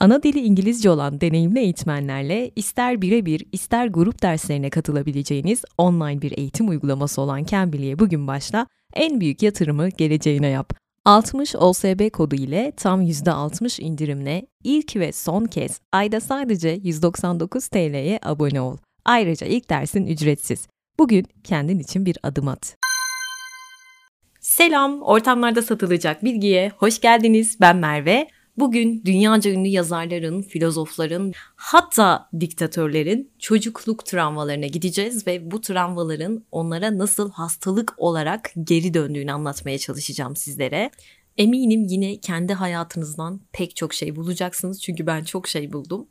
Ana dili İngilizce olan deneyimli eğitmenlerle ister birebir ister grup derslerine katılabileceğiniz online bir eğitim uygulaması olan Cambly'e bugün başla, en büyük yatırımı geleceğine yap. 60 OSB kodu ile tam %60 indirimle ilk ve son kez ayda sadece 199 TL'ye abone ol. Ayrıca ilk dersin ücretsiz. Bugün kendin için bir adım at. Selam, ortamlarda satılacak bilgiye hoş geldiniz. Ben Merve. Bugün dünyaca ünlü yazarların, filozofların, hatta diktatörlerin çocukluk travmalarına gideceğiz ve bu travmaların onlara nasıl hastalık olarak geri döndüğünü anlatmaya çalışacağım sizlere. Eminim yine kendi hayatınızdan pek çok şey bulacaksınız çünkü ben çok şey buldum.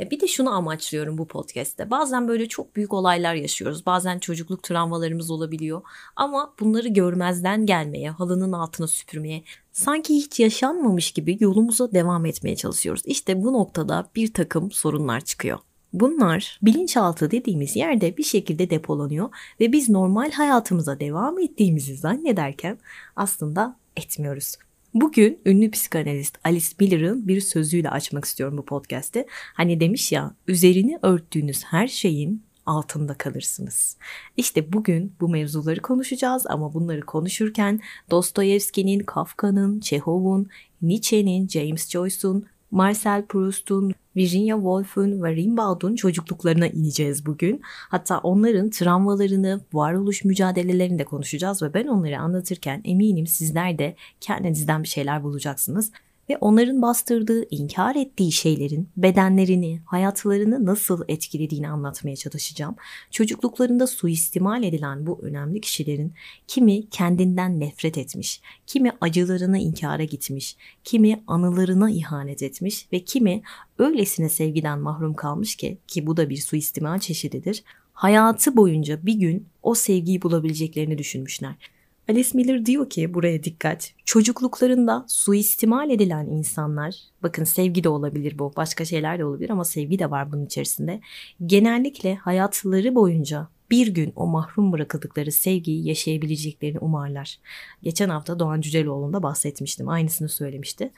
E, bir de şunu amaçlıyorum bu podcast'te. Bazen böyle çok büyük olaylar yaşıyoruz. Bazen çocukluk travmalarımız olabiliyor. Ama bunları görmezden gelmeye, halının altına süpürmeye, sanki hiç yaşanmamış gibi yolumuza devam etmeye çalışıyoruz. İşte bu noktada bir takım sorunlar çıkıyor. Bunlar bilinçaltı dediğimiz yerde bir şekilde depolanıyor ve biz normal hayatımıza devam ettiğimizi zannederken aslında etmiyoruz. Bugün ünlü psikanalist Alice Miller'ın bir sözüyle açmak istiyorum bu podcast'i. Hani demiş ya, üzerini örttüğünüz her şeyin altında kalırsınız. İşte bugün bu mevzuları konuşacağız ama bunları konuşurken Dostoyevski'nin, Kafka'nın, Çehov'un, Nietzsche'nin, James Joyce'un, Marcel Proust'un, Virginia Woolf'un ve Rimbaud'un çocukluklarına ineceğiz bugün. Hatta onların travmalarını, varoluş mücadelelerini de konuşacağız ve ben onları anlatırken eminim sizler de kendinizden bir şeyler bulacaksınız ve onların bastırdığı, inkar ettiği şeylerin bedenlerini, hayatlarını nasıl etkilediğini anlatmaya çalışacağım. Çocukluklarında suistimal edilen bu önemli kişilerin kimi kendinden nefret etmiş, kimi acılarını inkara gitmiş, kimi anılarına ihanet etmiş ve kimi öylesine sevgiden mahrum kalmış ki ki bu da bir suistimal çeşididir. Hayatı boyunca bir gün o sevgiyi bulabileceklerini düşünmüşler. Alice Miller diyor ki buraya dikkat. Çocukluklarında suistimal edilen insanlar, bakın sevgi de olabilir bu, başka şeyler de olabilir ama sevgi de var bunun içerisinde. Genellikle hayatları boyunca bir gün o mahrum bırakıldıkları sevgiyi yaşayabileceklerini umarlar. Geçen hafta Doğan Cüceloğlu'nda bahsetmiştim. Aynısını söylemişti.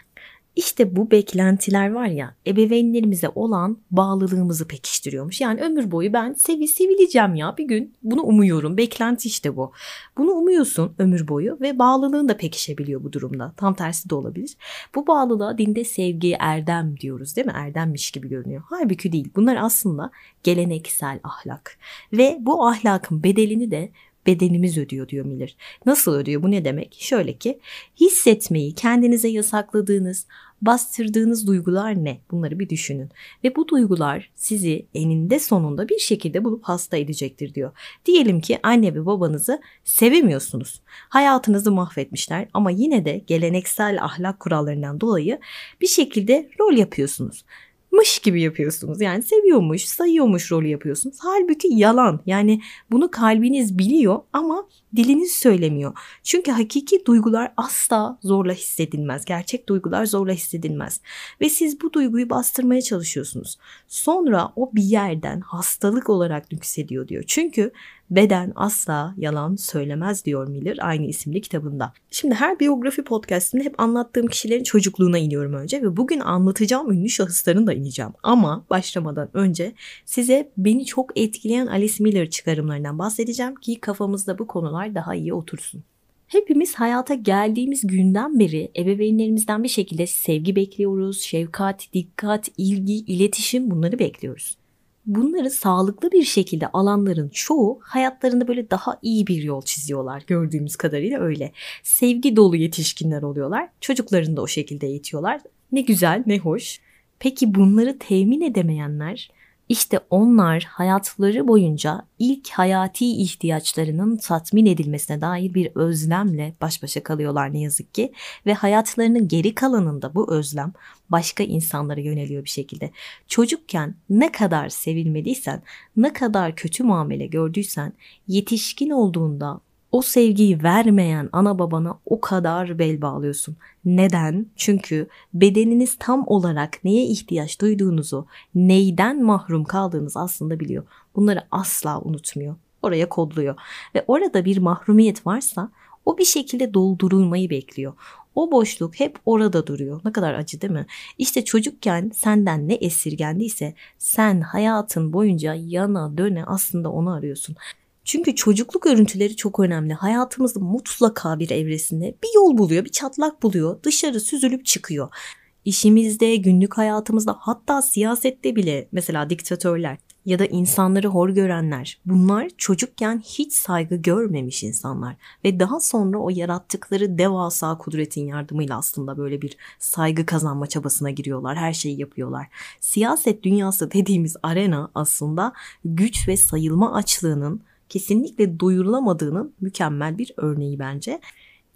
İşte bu beklentiler var ya ebeveynlerimize olan bağlılığımızı pekiştiriyormuş. Yani ömür boyu ben sevi sevileceğim ya bir gün bunu umuyorum. Beklenti işte bu. Bunu umuyorsun ömür boyu ve bağlılığın da pekişebiliyor bu durumda. Tam tersi de olabilir. Bu bağlılığa dinde sevgi, erdem diyoruz değil mi? Erdemmiş gibi görünüyor. Halbuki değil. Bunlar aslında geleneksel ahlak. Ve bu ahlakın bedelini de bedenimiz ödüyor diyor Miller. Nasıl ödüyor bu ne demek? Şöyle ki hissetmeyi kendinize yasakladığınız, bastırdığınız duygular ne? Bunları bir düşünün. Ve bu duygular sizi eninde sonunda bir şekilde bulup hasta edecektir diyor. Diyelim ki anne ve babanızı sevemiyorsunuz. Hayatınızı mahvetmişler ama yine de geleneksel ahlak kurallarından dolayı bir şekilde rol yapıyorsunuz mış gibi yapıyorsunuz. Yani seviyormuş, sayıyormuş rolü yapıyorsunuz. Halbuki yalan. Yani bunu kalbiniz biliyor ama diliniz söylemiyor. Çünkü hakiki duygular asla zorla hissedilmez. Gerçek duygular zorla hissedilmez. Ve siz bu duyguyu bastırmaya çalışıyorsunuz. Sonra o bir yerden hastalık olarak yükseliyor diyor. Çünkü Beden asla yalan söylemez diyor Miller aynı isimli kitabında. Şimdi her biyografi podcastinde hep anlattığım kişilerin çocukluğuna iniyorum önce ve bugün anlatacağım ünlü şahısların da ineceğim. Ama başlamadan önce size beni çok etkileyen Alice Miller çıkarımlarından bahsedeceğim ki kafamızda bu konular daha iyi otursun. Hepimiz hayata geldiğimiz günden beri ebeveynlerimizden bir şekilde sevgi bekliyoruz, şefkat, dikkat, ilgi, iletişim bunları bekliyoruz bunları sağlıklı bir şekilde alanların çoğu hayatlarında böyle daha iyi bir yol çiziyorlar. Gördüğümüz kadarıyla öyle. Sevgi dolu yetişkinler oluyorlar. Çocuklarını da o şekilde eğitiyorlar. Ne güzel, ne hoş. Peki bunları temin edemeyenler işte onlar hayatları boyunca ilk hayati ihtiyaçlarının tatmin edilmesine dair bir özlemle baş başa kalıyorlar ne yazık ki ve hayatlarının geri kalanında bu özlem başka insanlara yöneliyor bir şekilde. Çocukken ne kadar sevilmediysen, ne kadar kötü muamele gördüysen yetişkin olduğunda o sevgiyi vermeyen ana babana o kadar bel bağlıyorsun. Neden? Çünkü bedeniniz tam olarak neye ihtiyaç duyduğunuzu, neyden mahrum kaldığınızı aslında biliyor. Bunları asla unutmuyor. Oraya kodluyor. Ve orada bir mahrumiyet varsa o bir şekilde doldurulmayı bekliyor. O boşluk hep orada duruyor. Ne kadar acı değil mi? İşte çocukken senden ne esirgendiyse sen hayatın boyunca yana döne aslında onu arıyorsun. Çünkü çocukluk örüntüleri çok önemli. Hayatımızın mutlaka bir evresinde bir yol buluyor, bir çatlak buluyor. Dışarı süzülüp çıkıyor. İşimizde, günlük hayatımızda hatta siyasette bile mesela diktatörler ya da insanları hor görenler bunlar çocukken hiç saygı görmemiş insanlar ve daha sonra o yarattıkları devasa kudretin yardımıyla aslında böyle bir saygı kazanma çabasına giriyorlar. Her şeyi yapıyorlar. Siyaset dünyası dediğimiz arena aslında güç ve sayılma açlığının kesinlikle duyurulamadığının mükemmel bir örneği bence.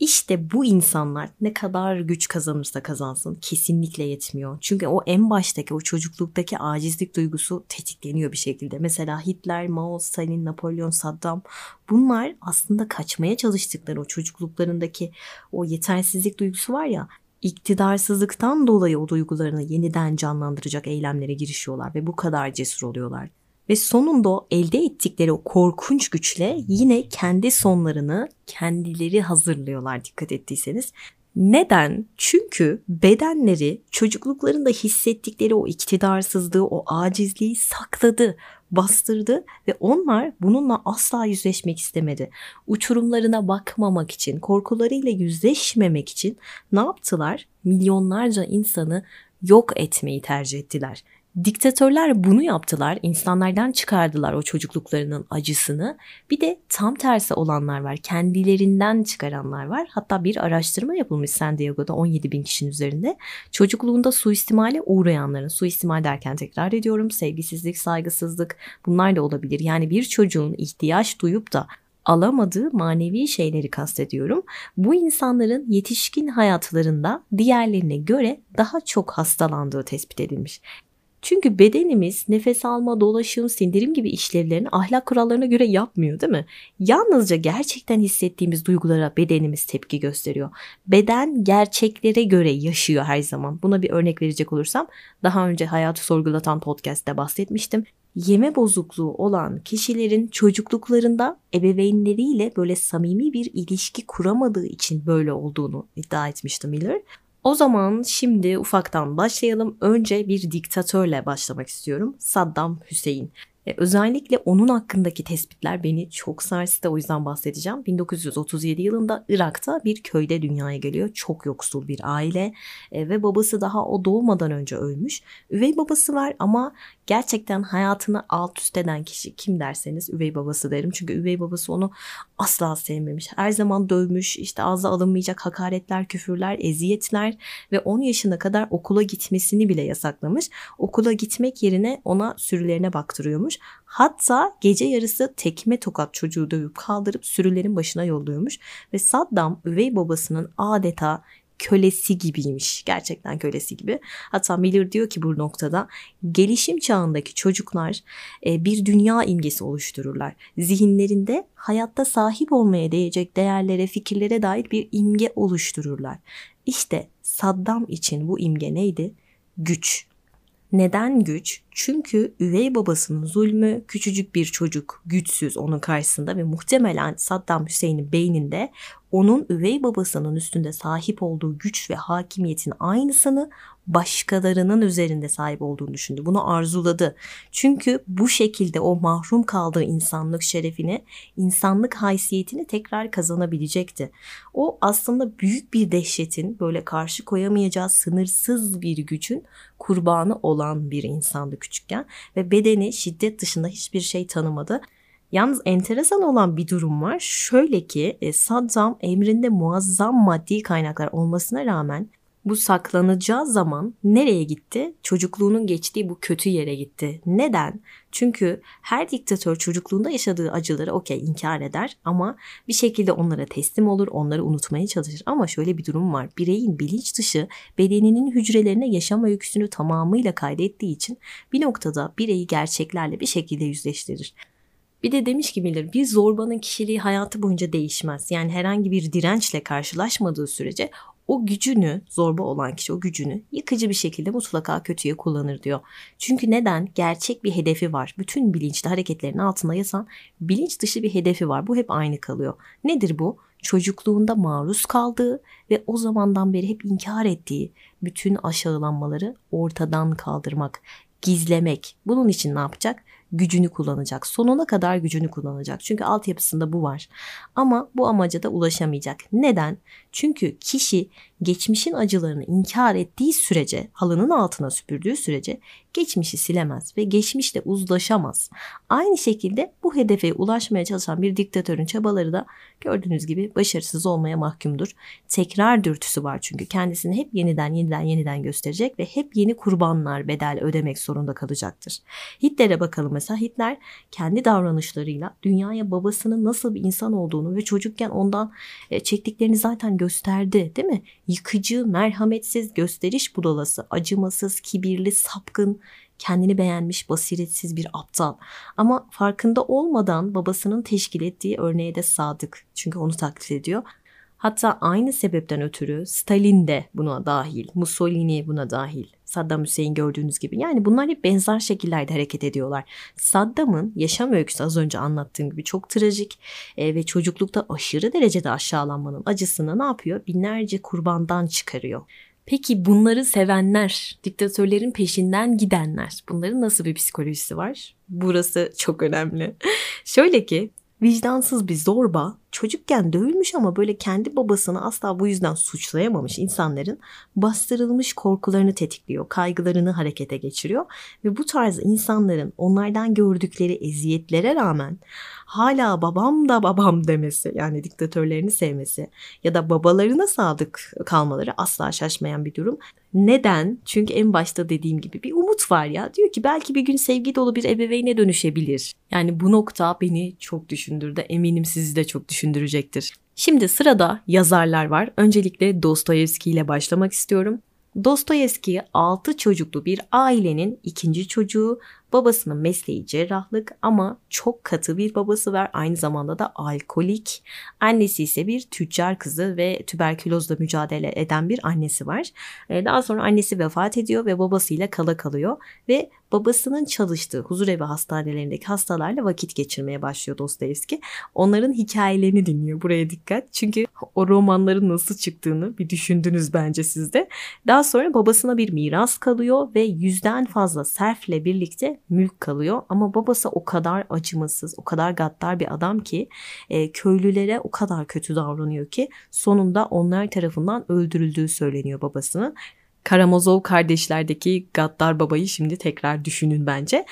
İşte bu insanlar ne kadar güç kazanırsa kazansın kesinlikle yetmiyor. Çünkü o en baştaki o çocukluktaki acizlik duygusu tetikleniyor bir şekilde. Mesela Hitler, Mao, Stalin, Napolyon, Saddam bunlar aslında kaçmaya çalıştıkları o çocukluklarındaki o yetersizlik duygusu var ya iktidarsızlıktan dolayı o duygularını yeniden canlandıracak eylemlere girişiyorlar ve bu kadar cesur oluyorlar. Ve sonunda o elde ettikleri o korkunç güçle yine kendi sonlarını kendileri hazırlıyorlar dikkat ettiyseniz. Neden? Çünkü bedenleri çocukluklarında hissettikleri o iktidarsızlığı, o acizliği sakladı, bastırdı ve onlar bununla asla yüzleşmek istemedi. Uçurumlarına bakmamak için, korkularıyla yüzleşmemek için ne yaptılar? Milyonlarca insanı yok etmeyi tercih ettiler. Diktatörler bunu yaptılar. insanlardan çıkardılar o çocukluklarının acısını. Bir de tam tersi olanlar var. Kendilerinden çıkaranlar var. Hatta bir araştırma yapılmış San Diego'da 17 bin kişinin üzerinde. Çocukluğunda suistimale uğrayanların, suistimal derken tekrar ediyorum sevgisizlik, saygısızlık bunlar da olabilir. Yani bir çocuğun ihtiyaç duyup da alamadığı manevi şeyleri kastediyorum. Bu insanların yetişkin hayatlarında diğerlerine göre daha çok hastalandığı tespit edilmiş. Çünkü bedenimiz nefes alma, dolaşım, sindirim gibi işlevlerini ahlak kurallarına göre yapmıyor değil mi? Yalnızca gerçekten hissettiğimiz duygulara bedenimiz tepki gösteriyor. Beden gerçeklere göre yaşıyor her zaman. Buna bir örnek verecek olursam daha önce Hayatı Sorgulatan podcast'te bahsetmiştim. Yeme bozukluğu olan kişilerin çocukluklarında ebeveynleriyle böyle samimi bir ilişki kuramadığı için böyle olduğunu iddia etmişti Miller. O zaman şimdi ufaktan başlayalım. Önce bir diktatörle başlamak istiyorum. Saddam Hüseyin. E, özellikle onun hakkındaki tespitler beni çok sarstı o yüzden bahsedeceğim. 1937 yılında Irak'ta bir köyde dünyaya geliyor. Çok yoksul bir aile e, ve babası daha o doğmadan önce ölmüş. Üvey babası var ama gerçekten hayatını alt üst eden kişi kim derseniz üvey babası derim. Çünkü üvey babası onu asla sevmemiş. Her zaman dövmüş, işte ağza alınmayacak hakaretler, küfürler, eziyetler ve 10 yaşına kadar okula gitmesini bile yasaklamış. Okula gitmek yerine ona sürülerine baktırıyormuş. Hatta gece yarısı tekme tokat çocuğu dövüp kaldırıp sürülerin başına yolluyormuş. Ve Saddam üvey babasının adeta kölesi gibiymiş. Gerçekten kölesi gibi. Hatta Miller diyor ki bu noktada gelişim çağındaki çocuklar e, bir dünya imgesi oluştururlar. Zihinlerinde hayatta sahip olmaya değecek değerlere, fikirlere dair bir imge oluştururlar. İşte Saddam için bu imge neydi? Güç. Neden güç? Çünkü üvey babasının zulmü küçücük bir çocuk güçsüz onun karşısında ve muhtemelen Saddam Hüseyin'in beyninde onun üvey babasının üstünde sahip olduğu güç ve hakimiyetin aynısını başkalarının üzerinde sahip olduğunu düşündü. Bunu arzuladı. Çünkü bu şekilde o mahrum kaldığı insanlık şerefini, insanlık haysiyetini tekrar kazanabilecekti. O aslında büyük bir dehşetin böyle karşı koyamayacağı sınırsız bir gücün kurbanı olan bir insandı küçükken ve bedeni şiddet dışında hiçbir şey tanımadı. Yalnız enteresan olan bir durum var. Şöyle ki e, Saddam emrinde muazzam maddi kaynaklar olmasına rağmen bu saklanacağı zaman nereye gitti? Çocukluğunun geçtiği bu kötü yere gitti. Neden? Çünkü her diktatör çocukluğunda yaşadığı acıları okey inkar eder ama bir şekilde onlara teslim olur, onları unutmaya çalışır. Ama şöyle bir durum var. Bireyin bilinç dışı bedeninin hücrelerine yaşam öyküsünü tamamıyla kaydettiği için bir noktada bireyi gerçeklerle bir şekilde yüzleştirir. Bir de demiş ki bilir bir zorbanın kişiliği hayatı boyunca değişmez. Yani herhangi bir dirençle karşılaşmadığı sürece o gücünü zorba olan kişi o gücünü yıkıcı bir şekilde mutlaka kötüye kullanır diyor. Çünkü neden? Gerçek bir hedefi var. Bütün bilinçli hareketlerin altında yatan bilinç dışı bir hedefi var. Bu hep aynı kalıyor. Nedir bu? çocukluğunda maruz kaldığı ve o zamandan beri hep inkar ettiği bütün aşağılanmaları ortadan kaldırmak, gizlemek. Bunun için ne yapacak? Gücünü kullanacak. Sonuna kadar gücünü kullanacak. Çünkü altyapısında bu var. Ama bu amaca da ulaşamayacak. Neden? Çünkü kişi geçmişin acılarını inkar ettiği sürece, halının altına süpürdüğü sürece geçmişi silemez ve geçmişle uzlaşamaz. Aynı şekilde bu hedefe ulaşmaya çalışan bir diktatörün çabaları da gördüğünüz gibi başarısız olmaya mahkumdur. Tekrar dürtüsü var çünkü kendisini hep yeniden yeniden yeniden gösterecek ve hep yeni kurbanlar bedel ödemek zorunda kalacaktır. Hitler'e bakalım mesela Hitler kendi davranışlarıyla dünyaya babasının nasıl bir insan olduğunu ve çocukken ondan e, çektiklerini zaten gösterdi değil mi? Yıkıcı, merhametsiz, gösteriş budalası, acımasız, kibirli, sapkın, kendini beğenmiş, basiretsiz bir aptal. Ama farkında olmadan babasının teşkil ettiği örneğe de sadık. Çünkü onu taklit ediyor. Hatta aynı sebepten ötürü Stalin de buna dahil, Mussolini buna dahil. Saddam Hüseyin gördüğünüz gibi. Yani bunlar hep benzer şekillerde hareket ediyorlar. Saddam'ın yaşam öyküsü az önce anlattığım gibi çok trajik e, ve çocuklukta aşırı derecede aşağılanmanın acısını ne yapıyor? Binlerce kurbandan çıkarıyor. Peki bunları sevenler, diktatörlerin peşinden gidenler, bunların nasıl bir psikolojisi var? Burası çok önemli. Şöyle ki vicdansız bir zorba çocukken dövülmüş ama böyle kendi babasını asla bu yüzden suçlayamamış insanların bastırılmış korkularını tetikliyor, kaygılarını harekete geçiriyor ve bu tarz insanların onlardan gördükleri eziyetlere rağmen hala babam da babam demesi yani diktatörlerini sevmesi ya da babalarına sadık kalmaları asla şaşmayan bir durum. Neden? Çünkü en başta dediğim gibi bir umut var ya. Diyor ki belki bir gün sevgi dolu bir ebeveyne dönüşebilir. Yani bu nokta beni çok düşündürdü. Eminim sizi de çok düşündürecektir. Şimdi sırada yazarlar var. Öncelikle Dostoyevski ile başlamak istiyorum. Dostoyevski 6 çocuklu bir ailenin ikinci çocuğu Babasının mesleği cerrahlık ama çok katı bir babası var. Aynı zamanda da alkolik. Annesi ise bir tüccar kızı ve tüberkülozla mücadele eden bir annesi var. Ee, daha sonra annesi vefat ediyor ve babasıyla kala kalıyor ve babasının çalıştığı huzurevi hastanelerindeki hastalarla vakit geçirmeye başlıyor Dostoyevski. Onların hikayelerini dinliyor. Buraya dikkat. Çünkü o romanların nasıl çıktığını bir düşündünüz bence sizde. Daha sonra babasına bir miras kalıyor ve yüzden fazla serfle birlikte mülk kalıyor. Ama babası o kadar acımasız, o kadar gaddar bir adam ki e, köylülere o kadar kötü davranıyor ki sonunda onlar tarafından öldürüldüğü söyleniyor babasının. Karamazov kardeşlerdeki gaddar babayı şimdi tekrar düşünün bence.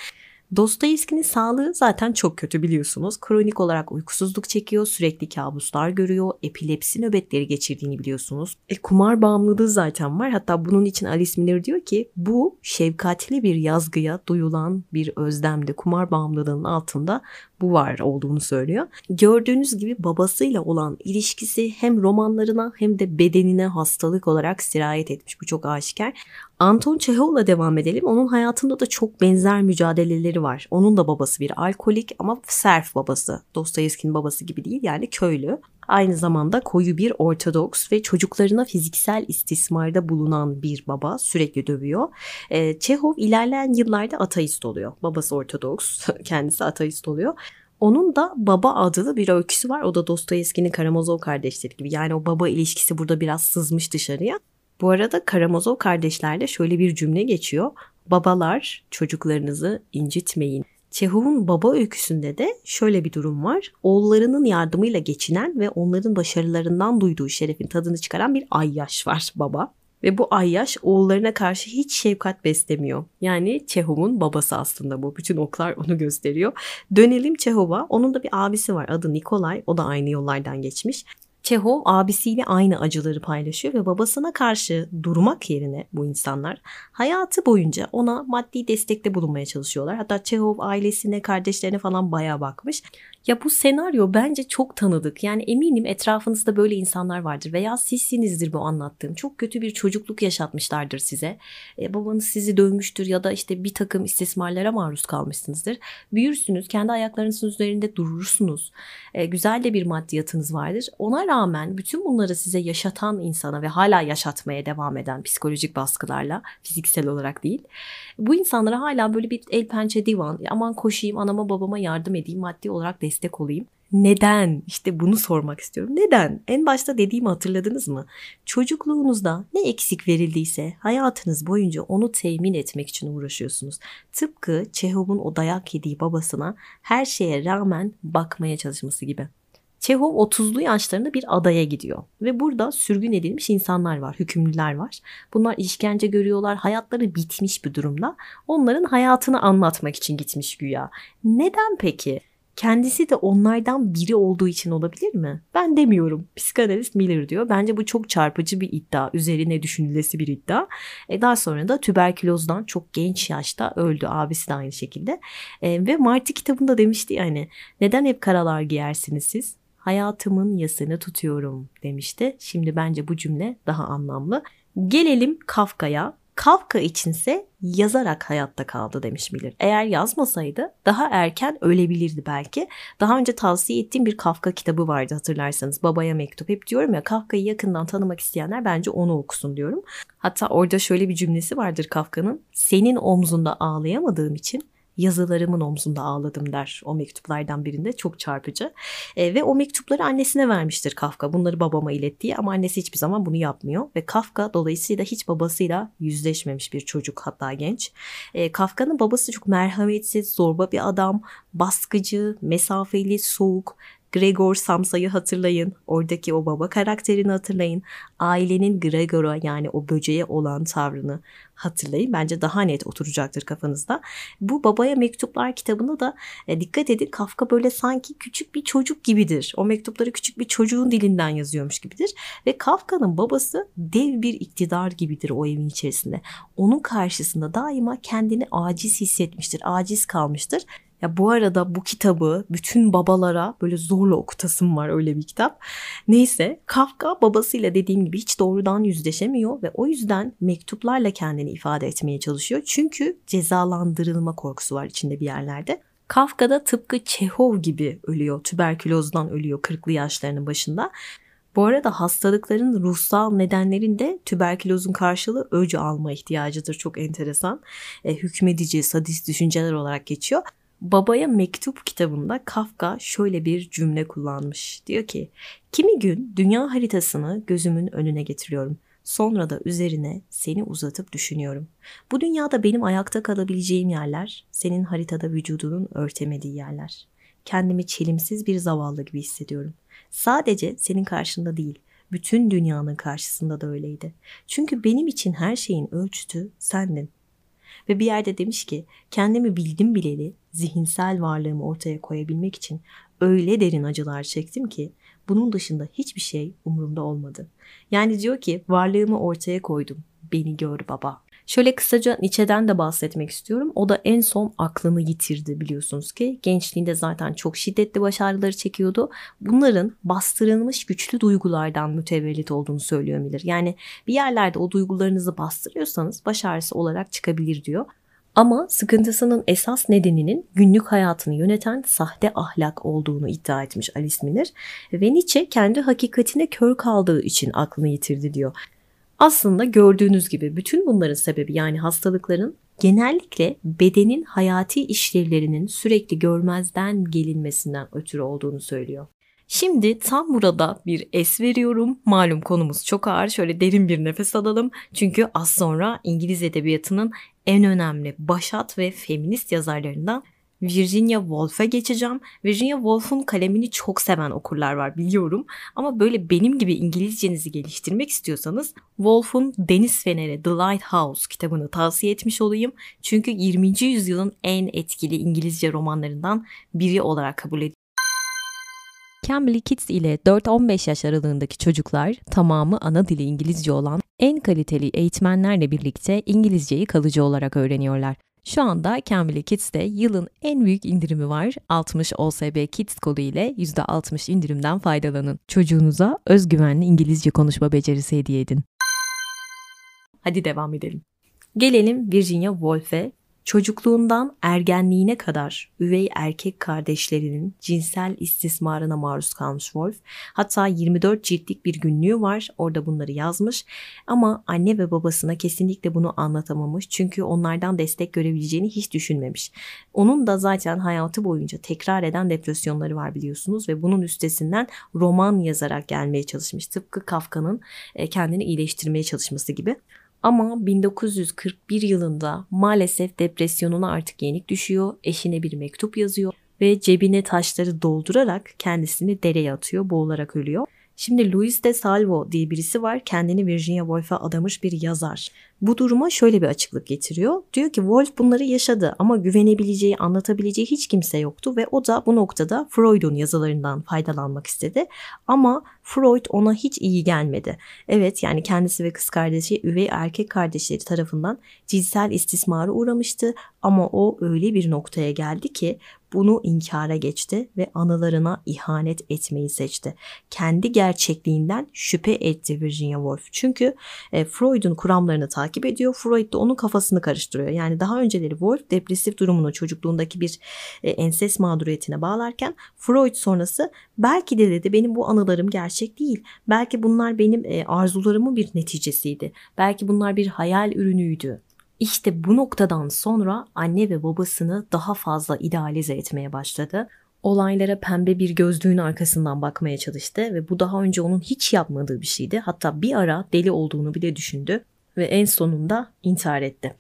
Dostoyevski'nin sağlığı zaten çok kötü biliyorsunuz. Kronik olarak uykusuzluk çekiyor, sürekli kabuslar görüyor, epilepsi nöbetleri geçirdiğini biliyorsunuz. E, kumar bağımlılığı zaten var. Hatta bunun için Alice Miller diyor ki bu şefkatli bir yazgıya duyulan bir özlemde kumar bağımlılığının altında bu var olduğunu söylüyor. Gördüğünüz gibi babasıyla olan ilişkisi hem romanlarına hem de bedenine hastalık olarak sirayet etmiş. Bu çok aşikar. Anton Çehov'la devam edelim. Onun hayatında da çok benzer mücadeleleri var. Onun da babası bir alkolik ama serf babası. Dostoyevski'nin babası gibi değil yani köylü. Aynı zamanda koyu bir ortodoks ve çocuklarına fiziksel istismarda bulunan bir baba sürekli dövüyor. Ee, Çehov ilerleyen yıllarda ateist oluyor. Babası ortodoks, kendisi ateist oluyor. Onun da baba adlı bir öyküsü var. O da Dostoyevski'nin Karamazov kardeşleri gibi. Yani o baba ilişkisi burada biraz sızmış dışarıya. Bu arada Karamazov kardeşlerle şöyle bir cümle geçiyor. Babalar çocuklarınızı incitmeyin. Çehov'un baba öyküsünde de şöyle bir durum var. Oğullarının yardımıyla geçinen ve onların başarılarından duyduğu şerefin tadını çıkaran bir ayyaş var baba. Ve bu Ayyaş oğullarına karşı hiç şefkat beslemiyor. Yani Çehov'un babası aslında bu. Bütün oklar onu gösteriyor. Dönelim Çehov'a. Onun da bir abisi var adı Nikolay. O da aynı yollardan geçmiş. Çehov abisiyle aynı acıları paylaşıyor ve babasına karşı durmak yerine bu insanlar hayatı boyunca ona maddi destekte bulunmaya çalışıyorlar. Hatta Çehov ailesine, kardeşlerine falan bayağı bakmış. Ya bu senaryo bence çok tanıdık. Yani eminim etrafınızda böyle insanlar vardır veya sizsinizdir bu anlattığım. Çok kötü bir çocukluk yaşatmışlardır size. E, babanız sizi dövmüştür ya da işte bir takım istismarlara maruz kalmışsınızdır. Büyürsünüz, kendi ayaklarınızın üzerinde durursunuz. E, güzel de bir maddiyatınız vardır. Ona rağmen bütün bunları size yaşatan insana ve hala yaşatmaya devam eden psikolojik baskılarla, fiziksel olarak değil. Bu insanlara hala böyle bir el pençe divan, aman koşayım anama babama yardım edeyim, maddi olarak destek olayım Neden? İşte bunu sormak istiyorum. Neden? En başta dediğimi hatırladınız mı? Çocukluğunuzda ne eksik verildiyse hayatınız boyunca onu temin etmek için uğraşıyorsunuz. Tıpkı Çehov'un o dayak yediği babasına her şeye rağmen bakmaya çalışması gibi. Çehov 30'lu yaşlarında bir adaya gidiyor ve burada sürgün edilmiş insanlar var, hükümlüler var. Bunlar işkence görüyorlar, hayatları bitmiş bir durumda. Onların hayatını anlatmak için gitmiş güya. Neden peki? kendisi de onlardan biri olduğu için olabilir mi? Ben demiyorum. Psikanalist Miller diyor. Bence bu çok çarpıcı bir iddia. Üzerine düşünülesi bir iddia. E daha sonra da tüberkülozdan çok genç yaşta öldü. Abisi de aynı şekilde. E, ve Marty kitabında demişti yani neden hep karalar giyersiniz siz? Hayatımın yasını tutuyorum demişti. Şimdi bence bu cümle daha anlamlı. Gelelim Kafka'ya. Kafka içinse yazarak hayatta kaldı demiş Miller. Eğer yazmasaydı daha erken ölebilirdi belki. Daha önce tavsiye ettiğim bir Kafka kitabı vardı hatırlarsanız. Babaya mektup. Hep diyorum ya Kafka'yı yakından tanımak isteyenler bence onu okusun diyorum. Hatta orada şöyle bir cümlesi vardır Kafka'nın. Senin omzunda ağlayamadığım için yazılarımın omzunda ağladım der o mektuplardan birinde çok çarpıcı. E, ve o mektupları annesine vermiştir Kafka. Bunları babama ilettiği ama annesi hiçbir zaman bunu yapmıyor ve Kafka dolayısıyla hiç babasıyla yüzleşmemiş bir çocuk hatta genç. E, Kafka'nın babası çok merhametsiz, zorba bir adam, baskıcı, mesafeli, soğuk, Gregor Samsa'yı hatırlayın. Oradaki o baba karakterini hatırlayın. Ailenin Gregor'a yani o böceğe olan tavrını hatırlayın. Bence daha net oturacaktır kafanızda. Bu Babaya Mektuplar kitabında da e, dikkat edin Kafka böyle sanki küçük bir çocuk gibidir. O mektupları küçük bir çocuğun dilinden yazıyormuş gibidir. Ve Kafka'nın babası dev bir iktidar gibidir o evin içerisinde. Onun karşısında daima kendini aciz hissetmiştir, aciz kalmıştır ya bu arada bu kitabı bütün babalara böyle zorla okutasım var öyle bir kitap. Neyse Kafka babasıyla dediğim gibi hiç doğrudan yüzleşemiyor ve o yüzden mektuplarla kendini ifade etmeye çalışıyor. Çünkü cezalandırılma korkusu var içinde bir yerlerde. Kafka da tıpkı Çehov gibi ölüyor. Tüberkülozdan ölüyor 40'lı yaşlarının başında. Bu arada hastalıkların ruhsal nedenlerinde tüberkülozun karşılığı öcü alma ihtiyacıdır. Çok enteresan. E, hükmedici, sadist düşünceler olarak geçiyor. Babaya Mektup kitabında Kafka şöyle bir cümle kullanmış. Diyor ki, kimi gün dünya haritasını gözümün önüne getiriyorum. Sonra da üzerine seni uzatıp düşünüyorum. Bu dünyada benim ayakta kalabileceğim yerler, senin haritada vücudunun örtemediği yerler. Kendimi çelimsiz bir zavallı gibi hissediyorum. Sadece senin karşında değil, bütün dünyanın karşısında da öyleydi. Çünkü benim için her şeyin ölçütü sendin. Ve bir yerde demiş ki kendimi bildim bileli zihinsel varlığımı ortaya koyabilmek için öyle derin acılar çektim ki bunun dışında hiçbir şey umurumda olmadı. Yani diyor ki varlığımı ortaya koydum. Beni gör baba. Şöyle kısaca Nietzsche'den de bahsetmek istiyorum. O da en son aklını yitirdi biliyorsunuz ki. Gençliğinde zaten çok şiddetli başarıları çekiyordu. Bunların bastırılmış güçlü duygulardan mütevellit olduğunu söylüyor Miller. Yani bir yerlerde o duygularınızı bastırıyorsanız başarısı olarak çıkabilir diyor. Ama sıkıntısının esas nedeninin günlük hayatını yöneten sahte ahlak olduğunu iddia etmiş Alice Miller ve Nietzsche kendi hakikatine kör kaldığı için aklını yitirdi diyor. Aslında gördüğünüz gibi bütün bunların sebebi yani hastalıkların genellikle bedenin hayati işlevlerinin sürekli görmezden gelinmesinden ötürü olduğunu söylüyor. Şimdi tam burada bir es veriyorum. Malum konumuz çok ağır. Şöyle derin bir nefes alalım. Çünkü az sonra İngiliz edebiyatının en önemli başat ve feminist yazarlarından Virginia Woolf'e geçeceğim. Virginia Woolf'un kalemini çok seven okurlar var biliyorum. Ama böyle benim gibi İngilizcenizi geliştirmek istiyorsanız Woolf'un Deniz Feneri The Lighthouse kitabını tavsiye etmiş olayım. Çünkü 20. yüzyılın en etkili İngilizce romanlarından biri olarak kabul ediliyor. Cambly Kids ile 4-15 yaş aralığındaki çocuklar tamamı ana dili İngilizce olan en kaliteli eğitmenlerle birlikte İngilizceyi kalıcı olarak öğreniyorlar. Şu anda Cambly Kids'te yılın en büyük indirimi var. 60 OSB Kids kodu ile %60 indirimden faydalanın. Çocuğunuza özgüvenli İngilizce konuşma becerisi hediye edin. Hadi devam edelim. Gelelim Virginia Woolf'e Çocukluğundan ergenliğine kadar üvey erkek kardeşlerinin cinsel istismarına maruz kalmış Wolf. Hatta 24 ciltlik bir günlüğü var. Orada bunları yazmış. Ama anne ve babasına kesinlikle bunu anlatamamış. Çünkü onlardan destek görebileceğini hiç düşünmemiş. Onun da zaten hayatı boyunca tekrar eden depresyonları var biliyorsunuz ve bunun üstesinden roman yazarak gelmeye çalışmış. Tıpkı Kafka'nın e, kendini iyileştirmeye çalışması gibi. Ama 1941 yılında maalesef depresyonuna artık yenik düşüyor, eşine bir mektup yazıyor ve cebine taşları doldurarak kendisini dereye atıyor, boğularak ölüyor. Şimdi Luis de Salvo diye birisi var. Kendini Virginia Woolf'a adamış bir yazar. Bu duruma şöyle bir açıklık getiriyor. Diyor ki Woolf bunları yaşadı ama güvenebileceği, anlatabileceği hiç kimse yoktu ve o da bu noktada Freud'un yazılarından faydalanmak istedi. Ama Freud ona hiç iyi gelmedi. Evet yani kendisi ve kız kardeşi üvey erkek kardeşleri tarafından cinsel istismara uğramıştı ama o öyle bir noktaya geldi ki bunu inkara geçti ve anılarına ihanet etmeyi seçti. Kendi gerçekliğinden şüphe etti Virginia Woolf. Çünkü e, Freud'un kuramlarını takip ediyor. Freud da onun kafasını karıştırıyor. Yani daha önceleri Wolf depresif durumunu çocukluğundaki bir e, enses mağduriyetine bağlarken Freud sonrası belki de dedi benim bu anılarım gerçek değil. Belki bunlar benim e, arzularımın bir neticesiydi. Belki bunlar bir hayal ürünüydü işte bu noktadan sonra anne ve babasını daha fazla idealize etmeye başladı. Olaylara pembe bir gözlüğün arkasından bakmaya çalıştı ve bu daha önce onun hiç yapmadığı bir şeydi. Hatta bir ara deli olduğunu bile düşündü ve en sonunda intihar etti.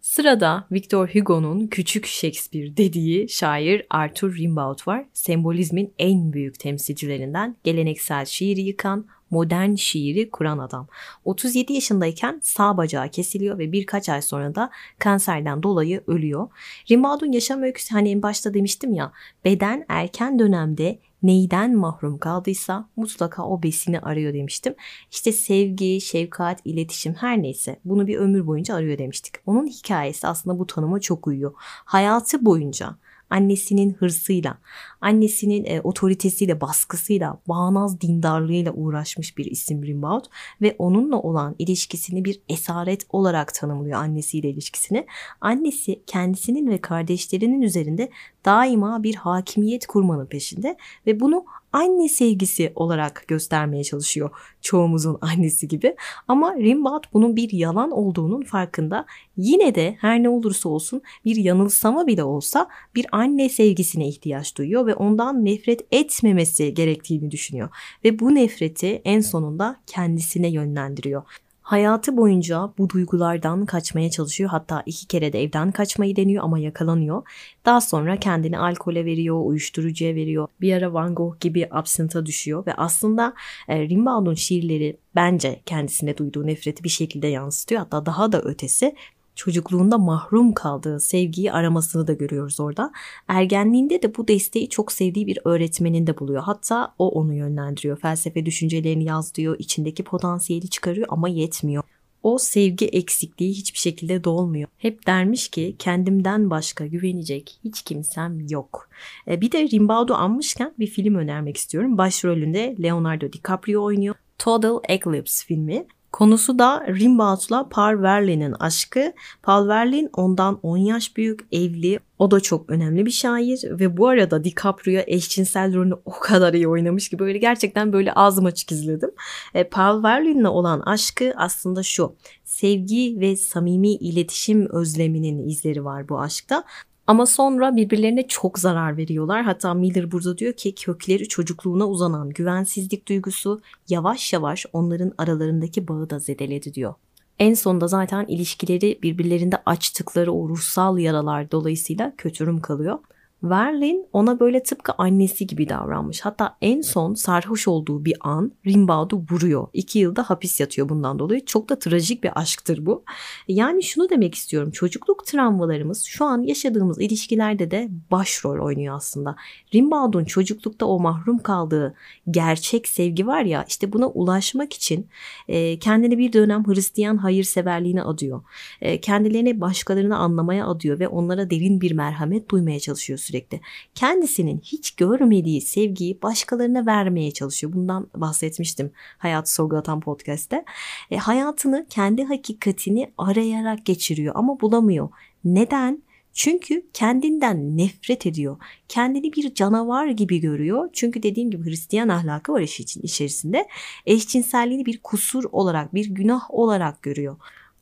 Sırada Victor Hugo'nun küçük Shakespeare dediği şair Arthur Rimbaud var. Sembolizmin en büyük temsilcilerinden geleneksel şiiri yıkan, modern şiiri kuran adam. 37 yaşındayken sağ bacağı kesiliyor ve birkaç ay sonra da kanserden dolayı ölüyor. Rimbaud'un yaşam öyküsü hani en başta demiştim ya beden erken dönemde neyden mahrum kaldıysa mutlaka o besini arıyor demiştim. İşte sevgi, şefkat, iletişim her neyse bunu bir ömür boyunca arıyor demiştik. Onun hikayesi aslında bu tanıma çok uyuyor. Hayatı boyunca annesinin hırsıyla, annesinin e, otoritesiyle, baskısıyla, bağnaz dindarlığıyla uğraşmış bir isim Rimbaud ve onunla olan ilişkisini bir esaret olarak tanımlıyor annesiyle ilişkisini. Annesi kendisinin ve kardeşlerinin üzerinde daima bir hakimiyet kurmanın peşinde ve bunu anne sevgisi olarak göstermeye çalışıyor çoğumuzun annesi gibi. Ama Rimbaud bunun bir yalan olduğunun farkında. Yine de her ne olursa olsun bir yanılsama bile olsa bir anne sevgisine ihtiyaç duyuyor ve ondan nefret etmemesi gerektiğini düşünüyor. Ve bu nefreti en sonunda kendisine yönlendiriyor. Hayatı boyunca bu duygulardan kaçmaya çalışıyor. Hatta iki kere de evden kaçmayı deniyor ama yakalanıyor. Daha sonra kendini alkole veriyor, uyuşturucuya veriyor. Bir ara Van Gogh gibi absenta düşüyor ve aslında e, Rimbaud'un şiirleri bence kendisine duyduğu nefreti bir şekilde yansıtıyor. Hatta daha da ötesi çocukluğunda mahrum kaldığı sevgiyi aramasını da görüyoruz orada. Ergenliğinde de bu desteği çok sevdiği bir öğretmenin de buluyor. Hatta o onu yönlendiriyor. Felsefe düşüncelerini yaz içindeki potansiyeli çıkarıyor ama yetmiyor. O sevgi eksikliği hiçbir şekilde dolmuyor. Hep dermiş ki kendimden başka güvenecek hiç kimsem yok. E, bir de Rimbaud'u anmışken bir film önermek istiyorum. Başrolünde Leonardo DiCaprio oynuyor. Total Eclipse filmi. Konusu da Rimbaud'la Paul Verlaine'in aşkı. Paul Verlaine ondan 10 yaş büyük, evli. O da çok önemli bir şair ve bu arada DiCaprio eşcinsel rolünü o kadar iyi oynamış ki böyle gerçekten böyle ağzım açık izledim. E, Paul Verlaine'le olan aşkı aslında şu. Sevgi ve samimi iletişim özleminin izleri var bu aşkta. Ama sonra birbirlerine çok zarar veriyorlar. Hatta Miller burada diyor ki kökleri çocukluğuna uzanan güvensizlik duygusu yavaş yavaş onların aralarındaki bağı da zedeledi diyor. En sonunda zaten ilişkileri birbirlerinde açtıkları o ruhsal yaralar dolayısıyla kötürüm kalıyor. Verlin ona böyle tıpkı annesi gibi davranmış. Hatta en son sarhoş olduğu bir an Rimbaud'u vuruyor. İki yılda hapis yatıyor bundan dolayı. Çok da trajik bir aşktır bu. Yani şunu demek istiyorum. Çocukluk travmalarımız şu an yaşadığımız ilişkilerde de başrol oynuyor aslında. Rimbaud'un çocuklukta o mahrum kaldığı gerçek sevgi var ya işte buna ulaşmak için e, kendini bir dönem Hristiyan hayırseverliğine adıyor. E, kendilerini başkalarını anlamaya adıyor ve onlara derin bir merhamet duymaya çalışıyor sürekli. Kendisinin hiç görmediği sevgiyi başkalarına vermeye çalışıyor. Bundan bahsetmiştim Hayatı Sorgulatan Podcast'te. E, hayatını kendi hakikatini arayarak geçiriyor ama bulamıyor. Neden? Çünkü kendinden nefret ediyor. Kendini bir canavar gibi görüyor. Çünkü dediğim gibi Hristiyan ahlakı var iş için içerisinde. Eşcinselliğini bir kusur olarak, bir günah olarak görüyor.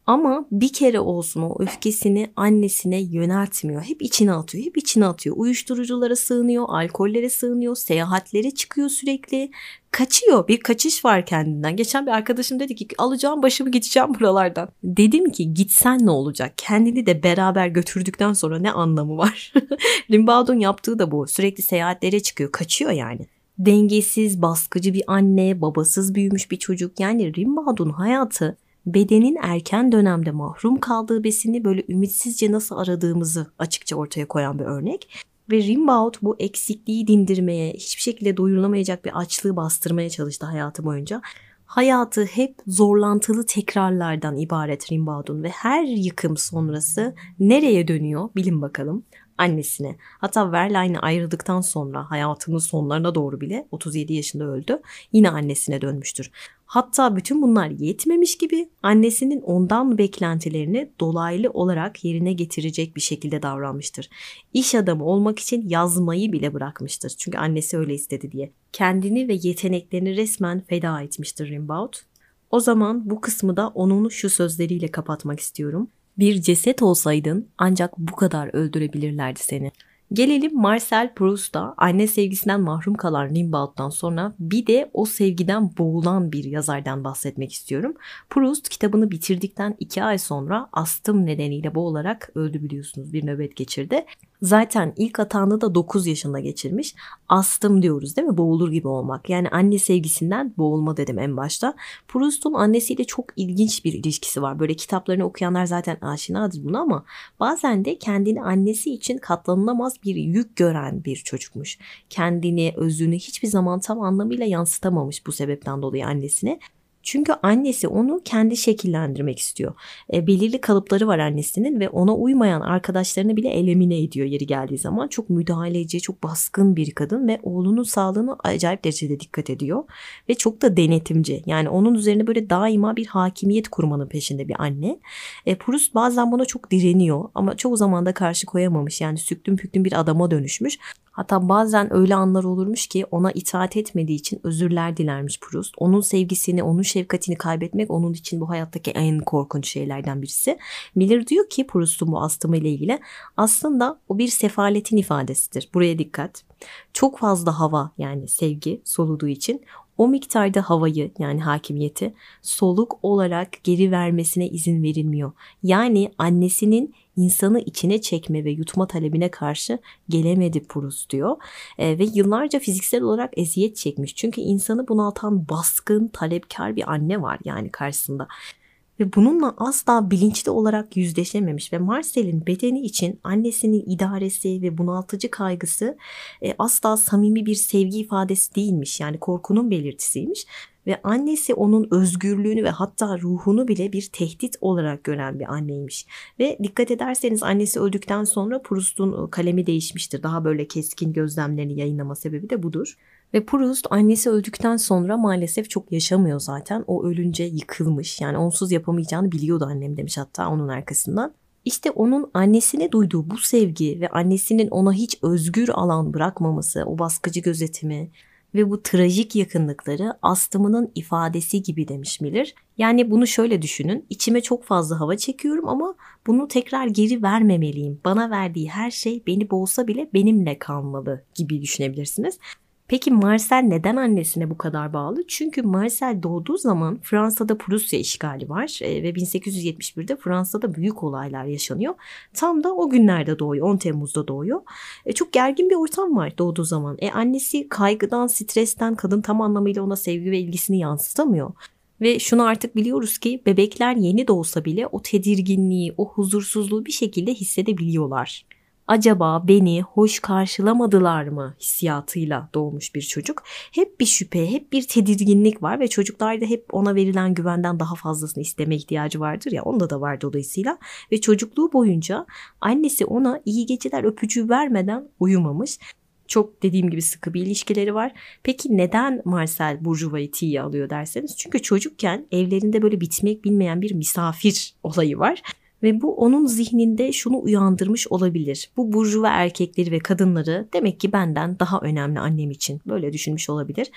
Ama bir kere olsun o öfkesini annesine yöneltmiyor. Hep içine atıyor, hep içine atıyor. Uyuşturuculara sığınıyor, alkollere sığınıyor, seyahatlere çıkıyor sürekli. Kaçıyor, bir kaçış var kendinden. Geçen bir arkadaşım dedi ki alacağım başımı gideceğim buralardan. Dedim ki gitsen ne olacak? Kendini de beraber götürdükten sonra ne anlamı var? Rimbaud'un yaptığı da bu. Sürekli seyahatlere çıkıyor, kaçıyor yani dengesiz, baskıcı bir anne, babasız büyümüş bir çocuk. Yani Rimbaud'un hayatı bedenin erken dönemde mahrum kaldığı besini böyle ümitsizce nasıl aradığımızı açıkça ortaya koyan bir örnek. Ve Rimbaud bu eksikliği dindirmeye, hiçbir şekilde doyurulamayacak bir açlığı bastırmaya çalıştı hayatı boyunca. Hayatı hep zorlantılı tekrarlardan ibaret Rimbaud'un ve her yıkım sonrası nereye dönüyor bilin bakalım annesine. Hatta Verlaine'e ayrıldıktan sonra hayatının sonlarına doğru bile 37 yaşında öldü. Yine annesine dönmüştür. Hatta bütün bunlar yetmemiş gibi annesinin ondan beklentilerini dolaylı olarak yerine getirecek bir şekilde davranmıştır. İş adamı olmak için yazmayı bile bırakmıştır. Çünkü annesi öyle istedi diye. Kendini ve yeteneklerini resmen feda etmiştir Rimbaud. O zaman bu kısmı da onun şu sözleriyle kapatmak istiyorum. Bir ceset olsaydın ancak bu kadar öldürebilirlerdi seni. Gelelim Marcel Proust'a anne sevgisinden mahrum kalan Rimbaud'dan sonra bir de o sevgiden boğulan bir yazardan bahsetmek istiyorum. Proust kitabını bitirdikten iki ay sonra astım nedeniyle boğularak öldü biliyorsunuz bir nöbet geçirdi. Zaten ilk atağını da 9 yaşında geçirmiş. Astım diyoruz değil mi? Boğulur gibi olmak. Yani anne sevgisinden boğulma dedim en başta. Proust'un annesiyle çok ilginç bir ilişkisi var. Böyle kitaplarını okuyanlar zaten aşinadır buna ama bazen de kendini annesi için katlanılamaz bir yük gören bir çocukmuş. Kendini, özünü hiçbir zaman tam anlamıyla yansıtamamış bu sebepten dolayı annesine. Çünkü annesi onu kendi şekillendirmek istiyor. E, belirli kalıpları var annesinin ve ona uymayan arkadaşlarını bile elimine ediyor yeri geldiği zaman. Çok müdahaleci, çok baskın bir kadın ve oğlunun sağlığına acayip derecede dikkat ediyor. Ve çok da denetimci. Yani onun üzerine böyle daima bir hakimiyet kurmanın peşinde bir anne. E, Proust bazen buna çok direniyor ama çoğu zaman da karşı koyamamış. Yani süklüm püklüm bir adama dönüşmüş. Hatta bazen öyle anlar olurmuş ki ona itaat etmediği için özürler dilermiş Proust. Onun sevgisini, onun şefkatini kaybetmek onun için bu hayattaki en korkunç şeylerden birisi. Miller diyor ki Proust'un bu astımı ile ilgili aslında o bir sefaletin ifadesidir. Buraya dikkat. Çok fazla hava yani sevgi soluduğu için o miktarda havayı yani hakimiyeti soluk olarak geri vermesine izin verilmiyor. Yani annesinin insanı içine çekme ve yutma talebine karşı gelemedi Proust diyor. E, ve yıllarca fiziksel olarak eziyet çekmiş. Çünkü insanı bunaltan baskın, talepkar bir anne var yani karşısında ve bununla asla bilinçli olarak yüzleşememiş ve Marcel'in bedeni için annesinin idaresi ve bunaltıcı kaygısı e, asla samimi bir sevgi ifadesi değilmiş yani korkunun belirtisiymiş ve annesi onun özgürlüğünü ve hatta ruhunu bile bir tehdit olarak gören bir anneymiş. Ve dikkat ederseniz annesi öldükten sonra Proust'un kalemi değişmiştir. Daha böyle keskin gözlemlerini yayınlama sebebi de budur. Ve Proust annesi öldükten sonra maalesef çok yaşamıyor zaten. O ölünce yıkılmış. Yani onsuz yapamayacağını biliyordu annem demiş hatta onun arkasından. İşte onun annesine duyduğu bu sevgi ve annesinin ona hiç özgür alan bırakmaması, o baskıcı gözetimi ve bu trajik yakınlıkları astımının ifadesi gibi demiş Miller. Yani bunu şöyle düşünün. İçime çok fazla hava çekiyorum ama bunu tekrar geri vermemeliyim. Bana verdiği her şey beni boğsa bile benimle kalmalı gibi düşünebilirsiniz. Peki Marcel neden annesine bu kadar bağlı? Çünkü Marcel doğduğu zaman Fransa'da Prusya işgali var e, ve 1871'de Fransa'da büyük olaylar yaşanıyor. Tam da o günlerde doğuyor, 10 Temmuz'da doğuyor. E, çok gergin bir ortam var doğduğu zaman. E, annesi kaygıdan, stresten kadın tam anlamıyla ona sevgi ve ilgisini yansıtamıyor. Ve şunu artık biliyoruz ki bebekler yeni doğsa bile o tedirginliği, o huzursuzluğu bir şekilde hissedebiliyorlar acaba beni hoş karşılamadılar mı hissiyatıyla doğmuş bir çocuk. Hep bir şüphe, hep bir tedirginlik var ve çocuklarda hep ona verilen güvenden daha fazlasını isteme ihtiyacı vardır ya onda da var dolayısıyla. Ve çocukluğu boyunca annesi ona iyi geceler öpücüğü vermeden uyumamış. Çok dediğim gibi sıkı bir ilişkileri var. Peki neden Marcel Bourgeois'ı tiye alıyor derseniz? Çünkü çocukken evlerinde böyle bitmek bilmeyen bir misafir olayı var. Ve bu onun zihninde şunu uyandırmış olabilir. Bu burjuva erkekleri ve kadınları demek ki benden daha önemli annem için böyle düşünmüş olabilir.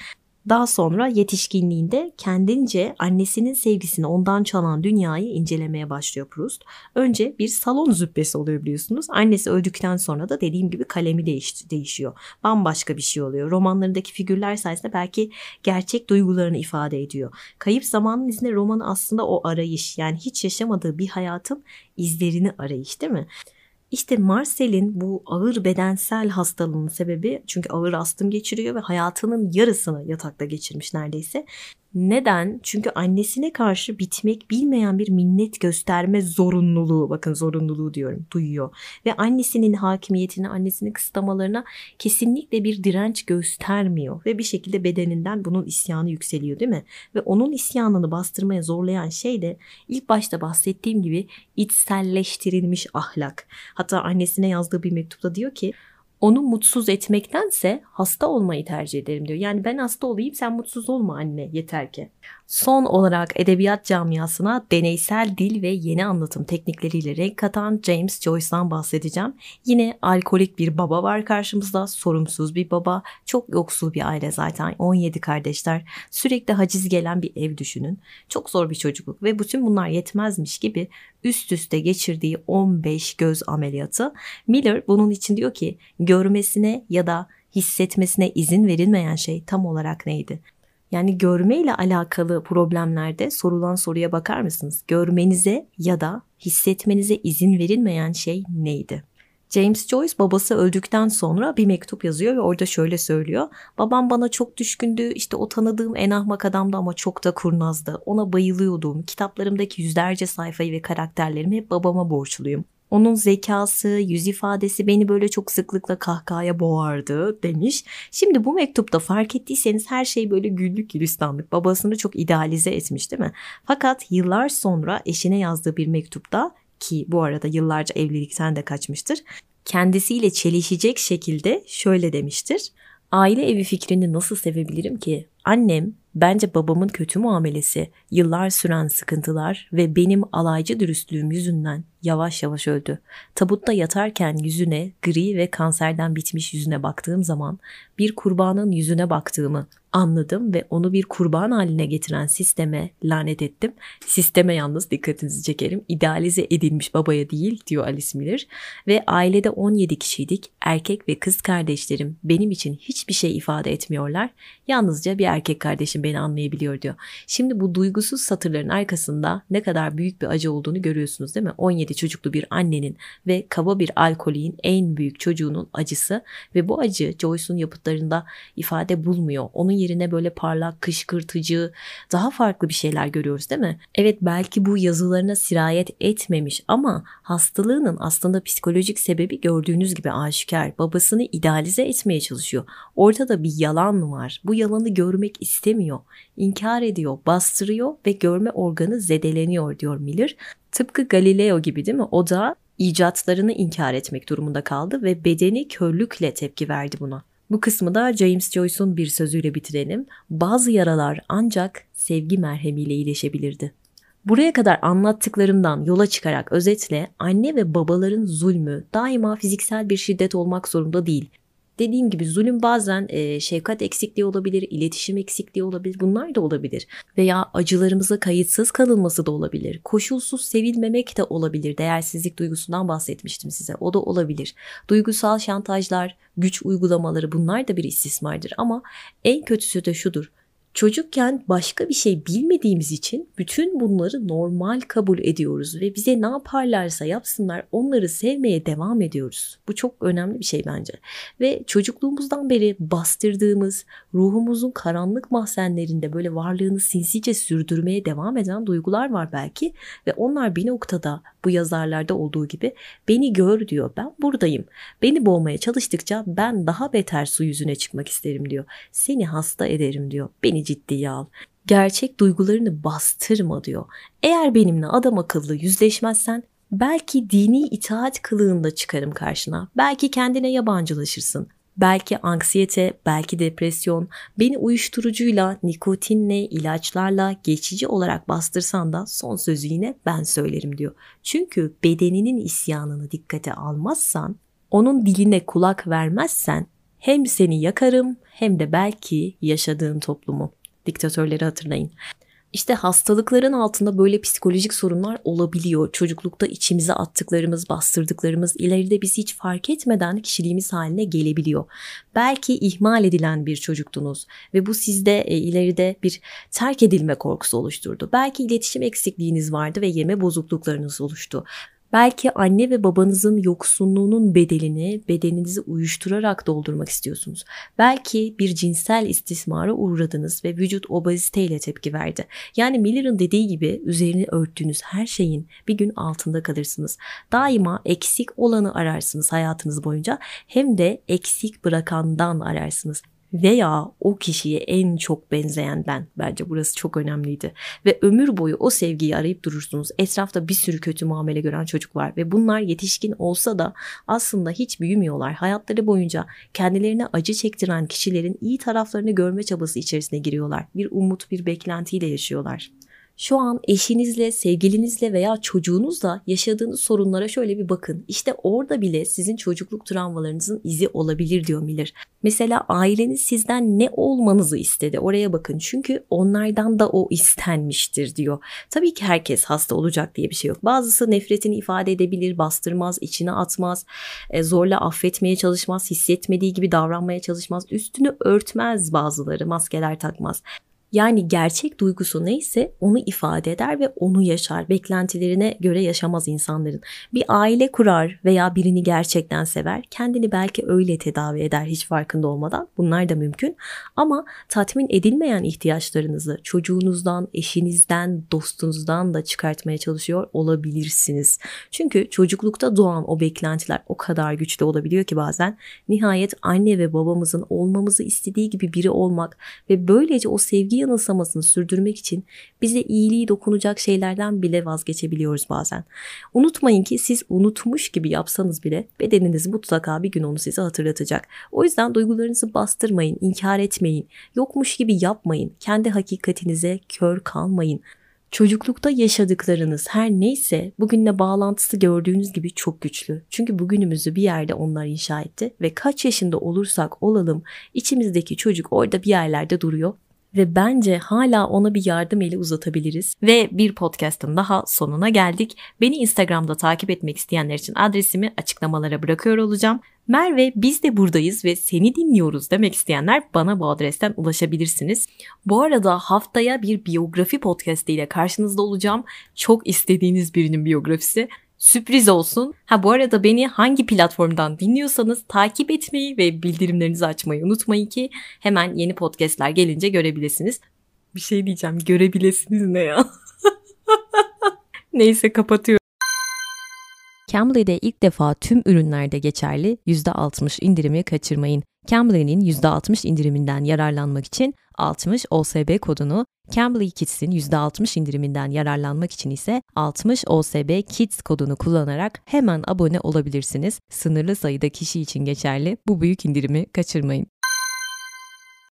Daha sonra yetişkinliğinde kendince annesinin sevgisini ondan çalan dünyayı incelemeye başlıyor Proust. Önce bir salon züppesi oluyor biliyorsunuz. Annesi öldükten sonra da dediğim gibi kalemi değiş değişiyor. Bambaşka bir şey oluyor. Romanlarındaki figürler sayesinde belki gerçek duygularını ifade ediyor. Kayıp zamanın izinde romanı aslında o arayış yani hiç yaşamadığı bir hayatın izlerini arayış değil mi? İşte Marcel'in bu ağır bedensel hastalığının sebebi çünkü ağır astım geçiriyor ve hayatının yarısını yatakta geçirmiş neredeyse. Neden? Çünkü annesine karşı bitmek bilmeyen bir minnet gösterme zorunluluğu, bakın zorunluluğu diyorum, duyuyor. Ve annesinin hakimiyetine, annesinin kısıtlamalarına kesinlikle bir direnç göstermiyor. Ve bir şekilde bedeninden bunun isyanı yükseliyor değil mi? Ve onun isyanını bastırmaya zorlayan şey de ilk başta bahsettiğim gibi içselleştirilmiş ahlak. Hatta annesine yazdığı bir mektupta diyor ki onu mutsuz etmektense hasta olmayı tercih ederim diyor. Yani ben hasta olayım sen mutsuz olma anne yeter ki. Son olarak edebiyat camiasına deneysel dil ve yeni anlatım teknikleriyle renk katan James Joyce'dan bahsedeceğim. Yine alkolik bir baba var karşımızda, sorumsuz bir baba, çok yoksul bir aile zaten, 17 kardeşler, sürekli haciz gelen bir ev düşünün. Çok zor bir çocukluk ve bütün bunlar yetmezmiş gibi üst üste geçirdiği 15 göz ameliyatı. Miller bunun için diyor ki görmesine ya da hissetmesine izin verilmeyen şey tam olarak neydi? Yani görme ile alakalı problemlerde sorulan soruya bakar mısınız? Görmenize ya da hissetmenize izin verilmeyen şey neydi? James Joyce babası öldükten sonra bir mektup yazıyor ve orada şöyle söylüyor. Babam bana çok düşkündü. İşte o tanıdığım en ahmak adamdı ama çok da kurnazdı. Ona bayılıyordum. Kitaplarımdaki yüzlerce sayfayı ve karakterlerimi hep babama borçluyum. Onun zekası, yüz ifadesi beni böyle çok sıklıkla kahkahaya boğardı demiş. Şimdi bu mektupta fark ettiyseniz her şey böyle güllük gülistanlık. Babasını çok idealize etmiş değil mi? Fakat yıllar sonra eşine yazdığı bir mektupta ki bu arada yıllarca evlilikten de kaçmıştır. Kendisiyle çelişecek şekilde şöyle demiştir. Aile evi fikrini nasıl sevebilirim ki? Annem bence babamın kötü muamelesi, yıllar süren sıkıntılar ve benim alaycı dürüstlüğüm yüzünden yavaş yavaş öldü. Tabutta yatarken yüzüne, gri ve kanserden bitmiş yüzüne baktığım zaman bir kurbanın yüzüne baktığımı anladım ve onu bir kurban haline getiren sisteme lanet ettim. Sisteme yalnız dikkatinizi çekerim. İdealize edilmiş babaya değil diyor Alice Miller. Ve ailede 17 kişiydik. Erkek ve kız kardeşlerim benim için hiçbir şey ifade etmiyorlar. Yalnızca bir erkek kardeşim beni anlayabiliyor diyor. Şimdi bu duygusuz satırların arkasında ne kadar büyük bir acı olduğunu görüyorsunuz değil mi? 17 çocuklu bir annenin ve kaba bir alkolin en büyük çocuğunun acısı ve bu acı Joyce'un yapıtlarında ifade bulmuyor. Onun yerine böyle parlak, kışkırtıcı, daha farklı bir şeyler görüyoruz değil mi? Evet belki bu yazılarına sirayet etmemiş ama hastalığının aslında psikolojik sebebi gördüğünüz gibi aşikar. Babasını idealize etmeye çalışıyor. Ortada bir yalan var. Bu yalanı görmek istemiyor. İnkar ediyor, bastırıyor ve görme organı zedeleniyor diyor Miller. Tıpkı Galileo gibi değil mi? O da icatlarını inkar etmek durumunda kaldı ve bedeni körlükle tepki verdi buna. Bu kısmı da James Joyce'un bir sözüyle bitirelim. Bazı yaralar ancak sevgi merhemiyle iyileşebilirdi. Buraya kadar anlattıklarımdan yola çıkarak özetle anne ve babaların zulmü daima fiziksel bir şiddet olmak zorunda değil. Dediğim gibi zulüm bazen e, şefkat eksikliği olabilir, iletişim eksikliği olabilir. Bunlar da olabilir. Veya acılarımıza kayıtsız kalınması da olabilir. Koşulsuz sevilmemek de olabilir. Değersizlik duygusundan bahsetmiştim size. O da olabilir. Duygusal şantajlar, güç uygulamaları bunlar da bir istismardır. Ama en kötüsü de şudur. Çocukken başka bir şey bilmediğimiz için bütün bunları normal kabul ediyoruz ve bize ne yaparlarsa yapsınlar onları sevmeye devam ediyoruz. Bu çok önemli bir şey bence. Ve çocukluğumuzdan beri bastırdığımız ruhumuzun karanlık mahzenlerinde böyle varlığını sinsice sürdürmeye devam eden duygular var belki ve onlar bir noktada bu yazarlarda olduğu gibi beni gör diyor. Ben buradayım. Beni boğmaya çalıştıkça ben daha beter su yüzüne çıkmak isterim diyor. Seni hasta ederim diyor. Beni ciddiye al. Gerçek duygularını bastırma diyor. Eğer benimle adam akıllı yüzleşmezsen belki dini itaat kılığında çıkarım karşına. Belki kendine yabancılaşırsın. belki anksiyete, belki depresyon, beni uyuşturucuyla, nikotinle, ilaçlarla geçici olarak bastırsan da son sözü yine ben söylerim diyor. Çünkü bedeninin isyanını dikkate almazsan, onun diline kulak vermezsen hem seni yakarım hem de belki yaşadığın toplumu. Diktatörleri hatırlayın. İşte hastalıkların altında böyle psikolojik sorunlar olabiliyor. Çocuklukta içimize attıklarımız, bastırdıklarımız ileride biz hiç fark etmeden kişiliğimiz haline gelebiliyor. Belki ihmal edilen bir çocuktunuz ve bu sizde e, ileride bir terk edilme korkusu oluşturdu. Belki iletişim eksikliğiniz vardı ve yeme bozukluklarınız oluştu. Belki anne ve babanızın yoksunluğunun bedelini bedeninizi uyuşturarak doldurmak istiyorsunuz. Belki bir cinsel istismara uğradınız ve vücut obeziteyle tepki verdi. Yani Miller'ın dediği gibi üzerini örttüğünüz her şeyin bir gün altında kalırsınız. Daima eksik olanı ararsınız hayatınız boyunca hem de eksik bırakandan ararsınız veya o kişiye en çok benzeyen ben. Bence burası çok önemliydi. Ve ömür boyu o sevgiyi arayıp durursunuz. Etrafta bir sürü kötü muamele gören çocuk var ve bunlar yetişkin olsa da aslında hiç büyümüyorlar. Hayatları boyunca kendilerine acı çektiren kişilerin iyi taraflarını görme çabası içerisine giriyorlar. Bir umut, bir beklentiyle yaşıyorlar. Şu an eşinizle, sevgilinizle veya çocuğunuzla yaşadığınız sorunlara şöyle bir bakın. İşte orada bile sizin çocukluk travmalarınızın izi olabilir diyor Miller. Mesela aileniz sizden ne olmanızı istedi oraya bakın. Çünkü onlardan da o istenmiştir diyor. Tabii ki herkes hasta olacak diye bir şey yok. Bazısı nefretini ifade edebilir, bastırmaz, içine atmaz, e, zorla affetmeye çalışmaz, hissetmediği gibi davranmaya çalışmaz, üstünü örtmez bazıları, maskeler takmaz. Yani gerçek duygusu neyse onu ifade eder ve onu yaşar. Beklentilerine göre yaşamaz insanların. Bir aile kurar veya birini gerçekten sever. Kendini belki öyle tedavi eder hiç farkında olmadan. Bunlar da mümkün. Ama tatmin edilmeyen ihtiyaçlarınızı çocuğunuzdan, eşinizden, dostunuzdan da çıkartmaya çalışıyor olabilirsiniz. Çünkü çocuklukta doğan o beklentiler o kadar güçlü olabiliyor ki bazen. Nihayet anne ve babamızın olmamızı istediği gibi biri olmak ve böylece o sevgi yanılsamasını sürdürmek için bize iyiliği dokunacak şeylerden bile vazgeçebiliyoruz bazen. Unutmayın ki siz unutmuş gibi yapsanız bile bedeniniz mutlaka bir gün onu size hatırlatacak. O yüzden duygularınızı bastırmayın, inkar etmeyin, yokmuş gibi yapmayın, kendi hakikatinize kör kalmayın. Çocuklukta yaşadıklarınız her neyse bugünle bağlantısı gördüğünüz gibi çok güçlü. Çünkü bugünümüzü bir yerde onlar inşa etti ve kaç yaşında olursak olalım içimizdeki çocuk orada bir yerlerde duruyor ve bence hala ona bir yardım eli uzatabiliriz. Ve bir podcast'ın daha sonuna geldik. Beni Instagram'da takip etmek isteyenler için adresimi açıklamalara bırakıyor olacağım. Merve biz de buradayız ve seni dinliyoruz demek isteyenler bana bu adresten ulaşabilirsiniz. Bu arada haftaya bir biyografi podcast ile karşınızda olacağım. Çok istediğiniz birinin biyografisi. Sürpriz olsun. Ha bu arada beni hangi platformdan dinliyorsanız takip etmeyi ve bildirimlerinizi açmayı unutmayın ki hemen yeni podcastler gelince görebilirsiniz. Bir şey diyeceğim görebilirsiniz ne ya? Neyse kapatıyorum. Cambly'de ilk defa tüm ürünlerde geçerli %60 indirimi kaçırmayın. Cambly'nin %60 indiriminden yararlanmak için 60 OSB kodunu, Cambly Kids'in %60 indiriminden yararlanmak için ise 60 OSB Kids kodunu kullanarak hemen abone olabilirsiniz. Sınırlı sayıda kişi için geçerli. Bu büyük indirimi kaçırmayın.